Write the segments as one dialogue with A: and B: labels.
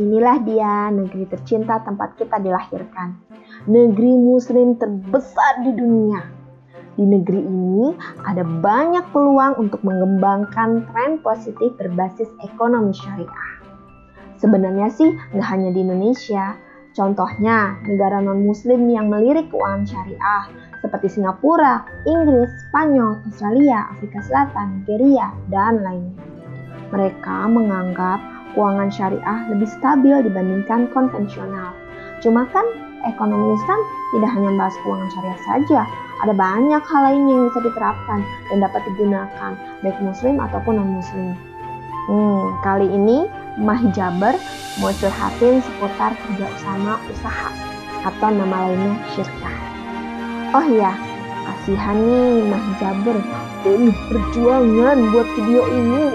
A: inilah dia negeri tercinta tempat kita dilahirkan. Negeri muslim terbesar di dunia. Di negeri ini ada banyak peluang untuk mengembangkan tren positif berbasis ekonomi syariah. Sebenarnya sih nggak hanya di Indonesia, Contohnya, negara non-muslim yang melirik keuangan syariah seperti Singapura, Inggris, Spanyol, Australia, Afrika Selatan, Nigeria, dan lainnya. Mereka menganggap keuangan syariah lebih stabil dibandingkan konvensional. Cuma kan ekonomi Islam tidak hanya membahas keuangan syariah saja, ada banyak hal lain yang bisa diterapkan dan dapat digunakan baik muslim ataupun non-muslim. Hmm, kali ini Mahjaber mau curhatin seputar kerja sama usaha atau nama lainnya syirkah. Oh iya, kasihan nih Mahjaber, ini perjuangan buat video ini.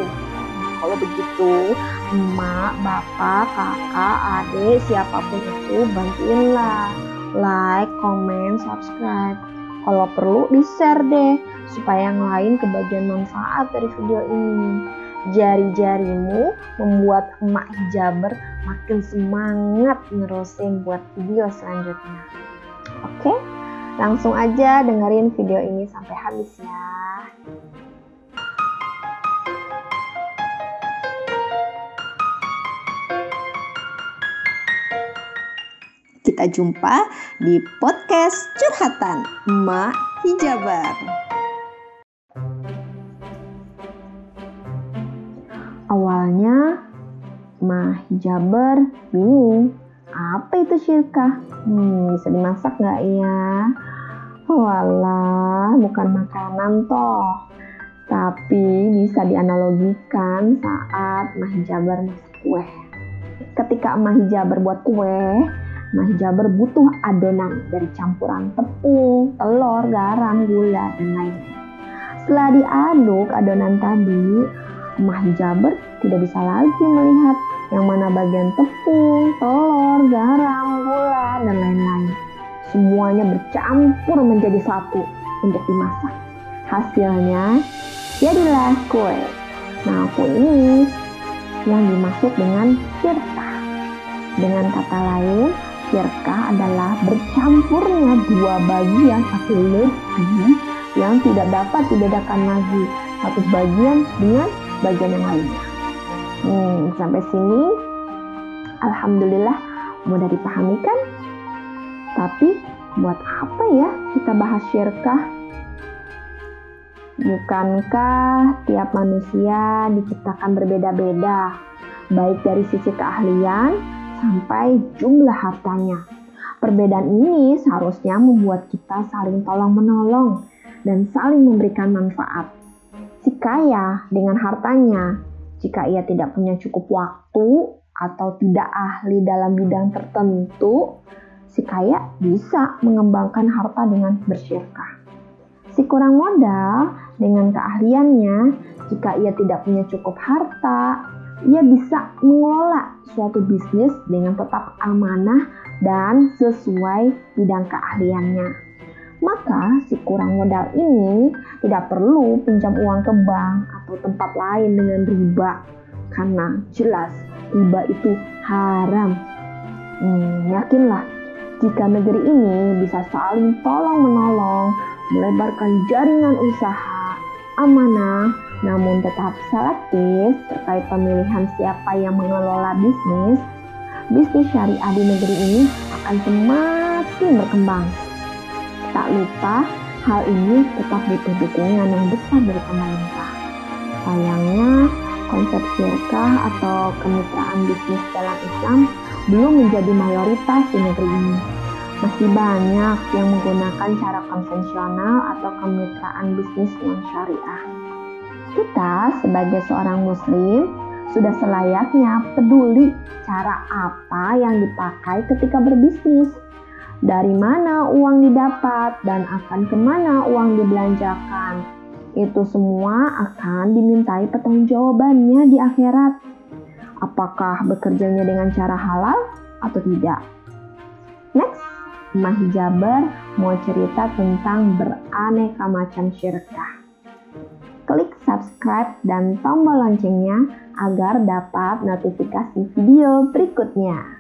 A: Begitu, emak, bapak, kakak, adik, siapa pun itu bantuinlah. Like, comment, subscribe. Kalau perlu di-share deh, supaya yang lain kebagian manfaat dari video ini. Jari-jarimu membuat emak hijaber makin semangat nerusin buat video selanjutnya. Oke, langsung aja dengerin video ini sampai habis ya. Kita jumpa di podcast Curhatan Emak Hijabar. Awalnya Mah Jabar bingung apa itu syirkah? Hmm, bisa dimasak nggak ya? Walah, bukan makanan toh. Tapi bisa dianalogikan saat Mah Jabar masak kue. Ketika Mah Jabar buat kue, Mah Jabar butuh adonan dari campuran tepung, telur, garam, gula, dan lainnya. Setelah diaduk adonan tadi, Mah Jaber tidak bisa lagi melihat yang mana bagian tepung, telur, garam, gula, dan lain-lain. Semuanya bercampur menjadi satu untuk dimasak. Hasilnya jadilah kue. Nah, kue ini yang dimaksud dengan firka. Dengan kata lain, firka adalah bercampurnya dua bagian atau lebih yang tidak dapat dibedakan lagi satu bagian dengan bagian yang lainnya. Hmm, sampai sini alhamdulillah mudah dipahami kan? Tapi buat apa ya kita bahas syirkah? Bukankah tiap manusia diciptakan berbeda-beda, baik dari sisi keahlian sampai jumlah hartanya? Perbedaan ini seharusnya membuat kita saling tolong-menolong dan saling memberikan manfaat. Si kaya dengan hartanya, jika ia tidak punya cukup waktu atau tidak ahli dalam bidang tertentu, si kaya bisa mengembangkan harta dengan bersyirkah. Si kurang modal dengan keahliannya, jika ia tidak punya cukup harta, ia bisa mengelola suatu bisnis dengan tetap amanah dan sesuai bidang keahliannya maka si kurang modal ini tidak perlu pinjam uang ke bank atau tempat lain dengan riba karena jelas riba itu haram. Hmm, yakinlah jika negeri ini bisa saling tolong menolong, melebarkan jaringan usaha, amanah, namun tetap selektif terkait pemilihan siapa yang mengelola bisnis, bisnis syariah di negeri ini akan semakin berkembang. Tak lupa, hal ini tetap butuh dukungan yang besar dari pemerintah. Sayangnya, konsep syirkah atau kemitraan bisnis dalam Islam belum menjadi mayoritas di negeri ini. Masih banyak yang menggunakan cara konvensional atau kemitraan bisnis non syariah. Kita sebagai seorang muslim sudah selayaknya peduli cara apa yang dipakai ketika berbisnis dari mana uang didapat dan akan ke mana uang dibelanjakan. Itu semua akan dimintai pertanggungjawabannya di akhirat. Apakah bekerjanya dengan cara halal atau tidak? Next, Mah Jabar mau cerita tentang beraneka macam syirkah. Subscribe dan tombol loncengnya agar dapat notifikasi video berikutnya.